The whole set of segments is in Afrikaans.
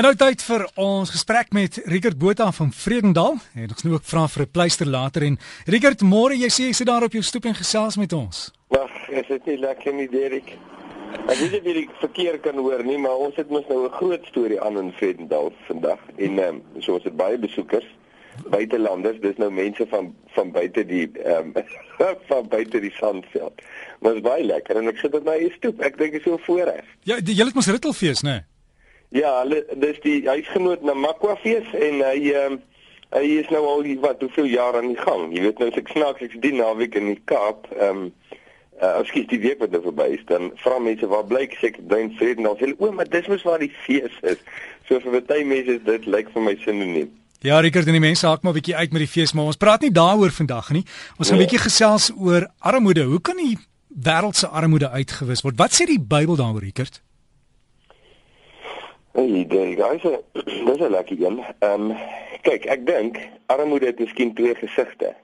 En nou tyd vir ons gesprek met Rickert Botha van Vredendal. En ons nou ook vra vir 'n pleister later en Rickert, môre jy sê jy sit daar op jou stoep en gesels met ons. Wag, is dit nie lekker nie, Derek? Ek weet nie wie ek verkeer kan hoor nie, maar ons het mos nou 'n groot storie aan in Vredendal vandag en ehm um, so ons het baie besoekers buitelanders, dis nou mense van van buite die ehm um, van buite die Sandveld. Maar dit is baie lekker en ek sit op my stoep. Ek dink dit is so voorreg. Ja, jy het mos Rittelfees, né? Nee? Ja, hulle dis die huisgenoot na Makwafees en hy ehm uh, hy is nou al wat hoeveel jaar aan die gang. Jy weet nou as ek snaaks ek die naweek in die Kaap ehm um, uh, skiet die week wat nou verby is, dan vra mense waar bly ek sê duin vrede nou sê o, maar dis mos waar die fees is. So vir baie mense is dit lyk vir my sinoniem. Ja, Rickert, en die mense haak maar 'n bietjie uit met die fees, maar ons praat nie daaroor vandag nie. Ons gaan 'n bietjie gesels oor armoede. Hoe kan die wêreldse armoede uitgewis word? Wat sê die Bybel daaroor, Rickert? Hey, daar guys, dis 'n lekker een. Ehm um, kyk, ek dink armoede het miskien twee gesigte.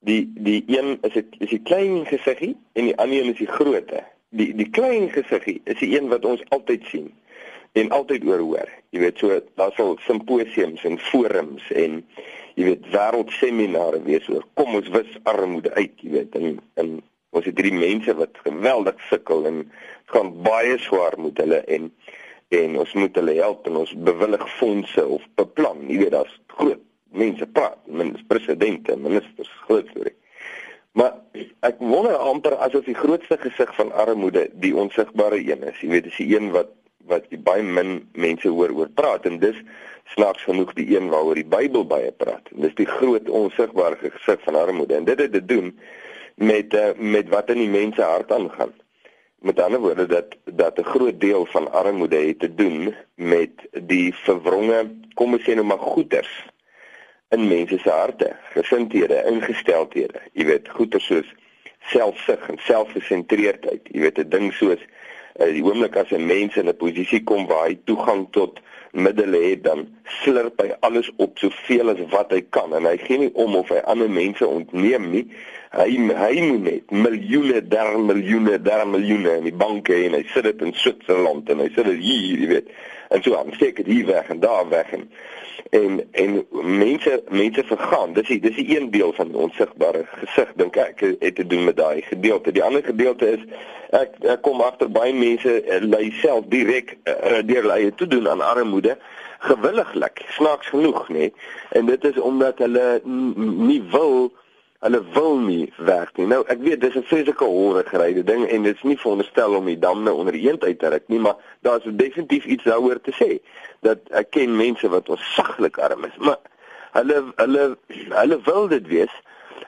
Die die een is dit is die klein gesiggie en die ander een is die grootte. Die die klein gesiggie is die een wat ons altyd sien en altyd oor hoor. Jy weet so daar's al simposiums en forums en jy weet wêreldseminare wees oor kom ons wis armoede uit, jy weet en en ons het hierdie mense wat geweldig sukkel en gaan baie swaar met hulle en en ons moet hulle help en ons bewillig fondse of beplan. Jy weet daar's groot mense praat, mense presidente, ministers, groot storie. Maar ek wonder amper asof die grootste gesig van armoede die onsigbare een is. Jy weet dis die een wat wat jy baie min mense hoor oor praat en dis snaaks genoeg die een waaroor die Bybel baie praat. En dis die groot onsigbare gesig van armoede en dit het te doen met uh, met wat in die mense hart aangaan met ander woorde dat dat 'n groot deel van armoede het te doen met die verwronge kom ons sê nou maar goeters in mense se harte, gesindhede, ingesteldhede. Jy weet, goeters soos selfsug en selfgesentreerdheid. Jy weet 'n ding soos uh, die oomblik as 'n mens in 'n posisie kom waar hy toegang tot middele het dan slurp hy alles op soveel as wat hy kan. En hy gee nie om of hy ander mense ontneem nie. Hy hy moet net miljoene der miljoene der miljoene in die banke en hy sit dit in Switserland en hy sit dit hier jy weet en so aan. Steek dit hier weg en daar weg en en en mense mense vergaan. Dis die dis die een deel van onsigbare gesig dink ek het te doen met daai gedeelte. Die ander gedeelte is ek ek kom agter baie mense uh, lei self direk uh, deur hulle te doen aan armoede gewilliglik snaaks genoeg nê en dit is omdat hulle nie wil hulle wil nie werk nie. Nou ek weet dis 'n fisieke hore geryde ding en dit is nie veronderstel om die dam nou onder eend uit te ruk nie, maar daar's definitief iets daaroor te sê dat ek ken mense wat onsaglik arm is, maar hulle hulle hulle wil dit wees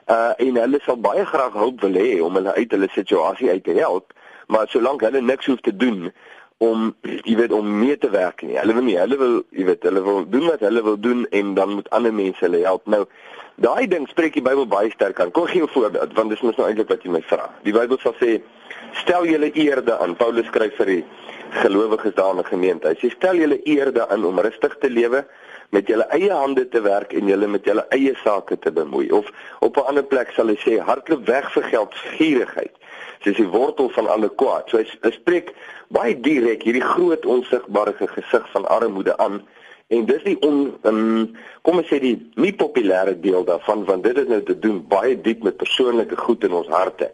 uh en hulle sal baie graag hulp wil hê om hulle uit hulle situasie uit te help, maar solank hulle niks hoef te doen om jy weet om mee te werk nie. Hulle wil nie, hulle wil jy weet, hulle wil doen wat hulle wil doen en dan moet ander mense hulle help. Nou Daai ding spreek die Bybel baie sterk aan. Kom gee 'n voorbeeld want dis mos nou eintlik wat jy my vra. Die Bybel sal sê stel julle eerde aan. Paulus skryf vir die gelowiges daar in die gemeente. Hy sê stel julle eerde aan om rustig te lewe met julle eie hande te werk en julle met julle eie sake te bemoei. Of op 'n ander plek sal hy sê hardloop weg vir geldgierigheid. Dis die wortel van alle kwaad. So hy, hy spreek baie direk hierdie groot onsigbare gesig van armoede aan En dis die on um, kom ons sê die nie populêre deel daarvan want dit het nou te doen baie diep met persoonlike goed in ons harte.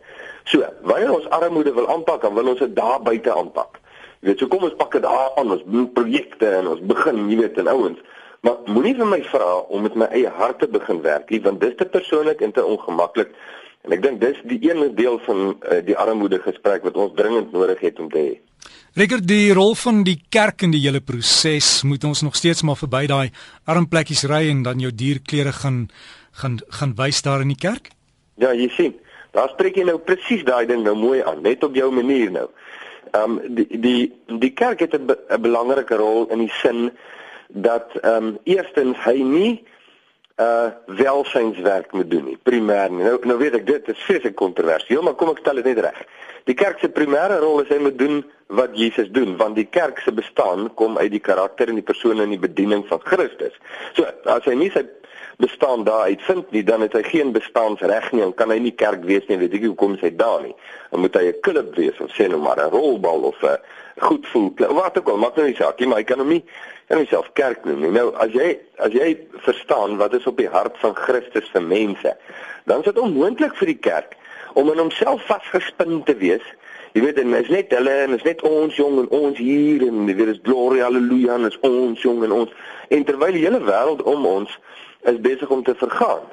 So, wanneer ons armoede wil aanpak, dan wil ons dit daar buite aanpak. Jy weet, so kom ons pak dit daar aan, ons doen projekte en ons begin, jy weet, en ouens. Maar moenie vir my vra om met my eie hart te begin werk nie, want dis te persoonlik en te ongemaklik. En ek dink dis die een deel van uh, die armoede gesprek wat ons dringend nodig het om te hê. Reger die rol van die kerk in die hele proses moet ons nog steeds maar verby daai arm plekkies ry en dan jou dierklere gaan gaan gaan wys daar in die kerk? Ja, jy sien. Daar spreek jy nou presies daai ding nou mooi aan, net op jou manier nou. Ehm um, die die die kerk het 'n be belangrike rol in die sin dat ehm um, eerstens hy nie uh welsynswerk moet doen nie, primêr nie. Nou nou weet ek dit is vreeslik kontroversieel, maar kom ek stel dit net reg. Die kerk se primêre rol is hy moet doen wat Jesus doen, want die kerk se bestaan kom uit die karakter en die persoon en die bediening van Christus. So as hy nie sy bestaan daar uitvind nie, dan het hy geen bestaansreg nie en kan hy nie kerk wees nie, weet ek hoekom hy daar nie. Dan moet hy 'n klub wees of sê nou maar 'n rolbal of 'n goed voel wat ook al, maak nou nie saak nie, maar hy kan hom nie kan homself kerk noem nie. Nou as jy as jy verstaan wat is op die hart van Christus vir mense, dan is dit onmoontlik vir die kerk om in homself vasgespin te wees. Jy weet en is net hulle en is net ons jong en ons hier en dit is gloria haleluja en is ons jong en ons en terwyl die hele wêreld om ons is besig om te vergaan.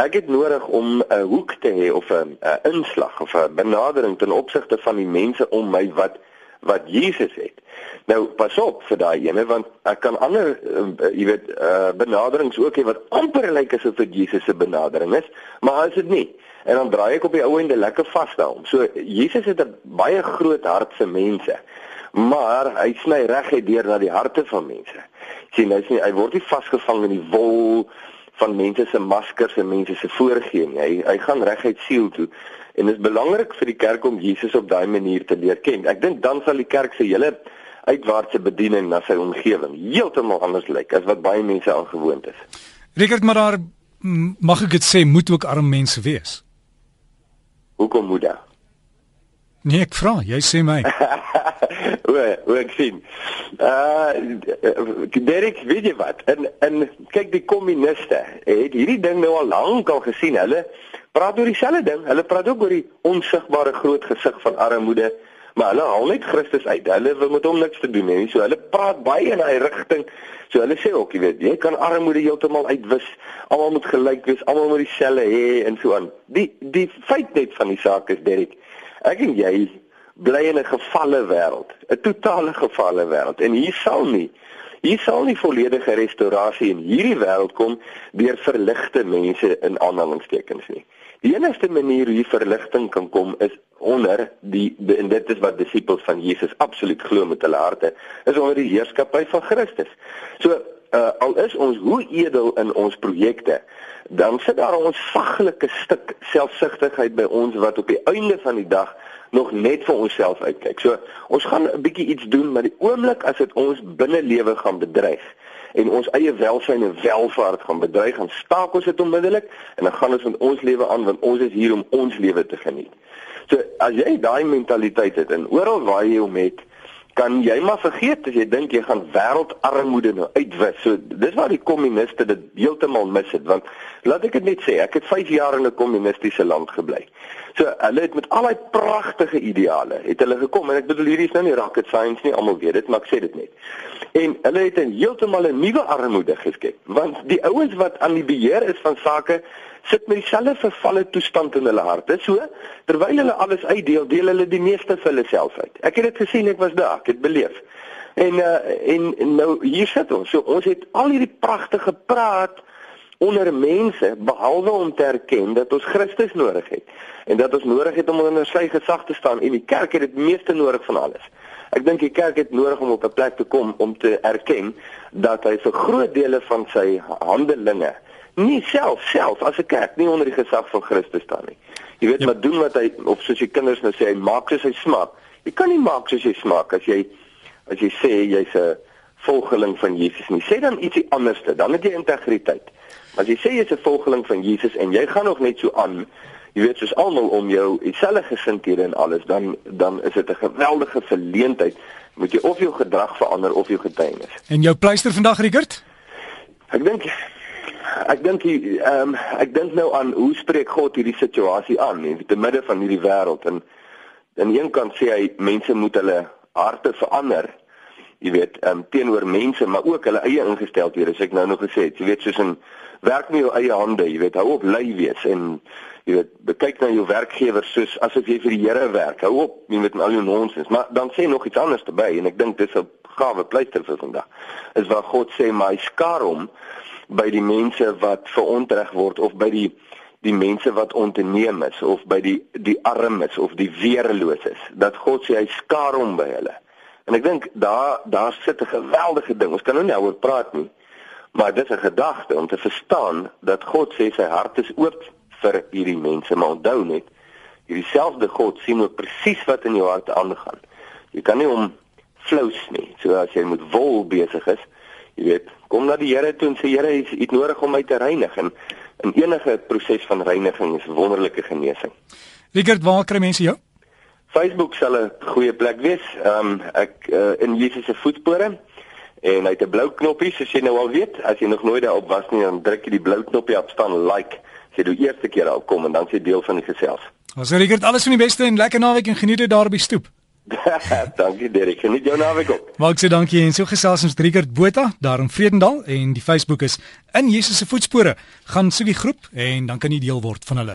Ek het nodig om 'n hoek te hê of 'n inslag of 'n benadering ten opsigte van die mense om my wat wat Jesus het. Nou pas op vir daai ene want ek kan ander uh, jy weet uh, benaderings ook hê wat amper lyk asof dit Jesus se benadering is, maar is dit nie. En dan draai ek op die ou ende lekker vas daarom. So Jesus het 'n baie groot hart vir mense. Maar hy sny reguit deur na die harte van mense. Sien, hy sê hy word nie vasgevang in die wol van mense se maskers en mense se voorgee nie. Hy hy gaan reguit siel toe. En dit is belangrik vir die kerk om Jesus op daai manier te leer ken. Ek dink dan sal die kerk se hele uitwaartse bediening na sy omgewing heeltemal anders lyk as wat baie mense aangewoond is. Richard, maar daar mag ek dit sê moet ook arm mense wees. Hoekom moet dit? Nee, ek vra, jy sê my. o ek sien. Uh Derek, weet jy wat? En en kyk die kommuniste het hierdie ding nou al lank al gesien. Hulle praat oor dieselfde ding. Hulle praat ook oor die onsigbare groot gesig van armoede, maar hulle haal net Christus uit. Hulle wil met hom niks te doen hê nie. So hulle praat baie in daai rigting. So hulle sê ook, jy weet, jy kan armoede heeltemal uitwis. Almal moet gelyk wees, almal moet dieselfde hê en so aan. Die die feit net van die saak is, Derek, ek en jy bly in 'n gefalle wêreld, 'n totale gefalle wêreld. En hier sal nie Hier sal nie volledige restaurasie in hierdie wêreld kom deur verligte mense in aanhalingstekens nie. Die enigste manier hoe verligting kan kom is onder die, en dit is wat disippels van Jesus absoluut glo met hulle harte, is onder die heerskappy van Christus. So uh, al is ons hoe edel in ons projekte, dan sit daar ons vaglike stuk selfsugtigheid by ons wat op die einde van die dag nog net vir onsself uitkyk. So ons gaan 'n bietjie iets doen, maar die oomblik as dit ons binnelewe gaan bedreig, en ons eie welsyn en welvaart gaan bedreig, gaan staak ons dit onmiddellik en dan gaan ons met ons lewe aan want ons is hier om ons lewe te geniet. So as jy daai mentaliteit het en oral waar jy hom het, kan jy maar vergeet as jy dink jy gaan wêreldarmoede nou uitwis. So dis waar die kommuniste dit heeltemal mis het want laat ek dit net sê, ek het 5 jaar in 'n kommunistiese land gebly. So hulle het met al daai pragtige ideale het hulle gekom en ek bedoel hierdie is nou nie rocket science nie, almal weet dit, maar ek sê dit net. En hulle het 'n heeltemal 'n nuwe armoede geskep want die ouens wat aan die beheer is van sake sit met dieselfde vervalle toestand in hulle harte. So terwyl hulle alles uitdeel, deel hulle die meeste vir hulle self uit. Ek het dit gesien, ek was daar, ek het beleef. En uh, en, nou hier sit ons. So ons het al hierdie pragtige praat onder mense behalwe om te erken dat ons Christus nodig het en dat ons nodig het om onder sy gesag te staan en die kerk het dit meeste nodig van alles. Ek dink die kerk het nodig om op 'n plek te kom om te erken dat hy vir groot dele van sy handelinge nie self self as 'n kerk nie onder die gesag van Christus staan nie. Jy weet ja. wat doen wat hy of soos die kinders nou sê hy maak soos hy smaak. Jy kan nie maak soos jy smaak as jy as jy sê jy's 'n volgeling van Jesus nie. Sê dan ietsie anderste, dan het jy integriteit. Maar as jy sê jy's 'n volgeling van Jesus en jy gaan nog net so aan, jy weet soos almal om jou dieselfde gesindhede en alles, dan dan is dit 'n geweldige verleentheid. Moet jy of jou gedrag verander of jou getuienis. En jou pleister vandag, Rickert? Ek dink ek dink ehm um, ek dink nou aan hoe spreek God hierdie situasie aan in die midde van hierdie wêreld en aan een kant sê hy mense moet hulle harte verander jy weet ehm um, teenoor mense maar ook hulle eie ingesteldhede as ek nou nog gesê het. Jy weet soos in werk met jou eie hande jy weet hou op lui wees en jy weet bekyk na jou werkgewer soos asof jy vir die Here werk. Hou op jy weet al jou nonsens. Maar dan sê nog iets anders verby en ek dink dis 'n gawe pleister vir vandag is waar God sê maar hy skaar hom by die mense wat verontreg word of by die die mense wat onteneem is of by die die armes of die weerloses dat God sê hy skaar hom by hulle. En ek dink daar daar sit 'n geweldige ding. Ons kan nou nie oor praat nie. Maar dit is 'n gedagte om te verstaan dat God sê sy hart is oop vir hierdie mense, maar onthou net Hierdie selfde God sien ook presies wat in jou hart aangaan. Jy kan nie hom flous nie. So as jy met wol besig is, jy weet, kom na die Here toe en sê Here, jy het nodig om my te reinig en in enige proses van reiniging is wonderlike genesing. Richard, waar kry mense jou? Facebook sal 'n goeie plek wees. Ehm um, ek uh, in Jesus se voetspore en hy het 'n blou knoppie, soos jy nou al weet. As jy nog nooit daarop was nie, dan druk jy die blou knoppie op staan like. As jy die eerste keer al kom en dan sê deel van die gesels. Ons sê Richard, alles van die beste en lekker naweek en geniet dit daar op die stoep. dankie Derek. Geniet jou naweek op. Maak se dankie en so gesels ons Richard Botha daar in Vredendal en die Facebook is in Jesus se voetspore. Gaan soek die groep en dan kan jy deel word van hulle.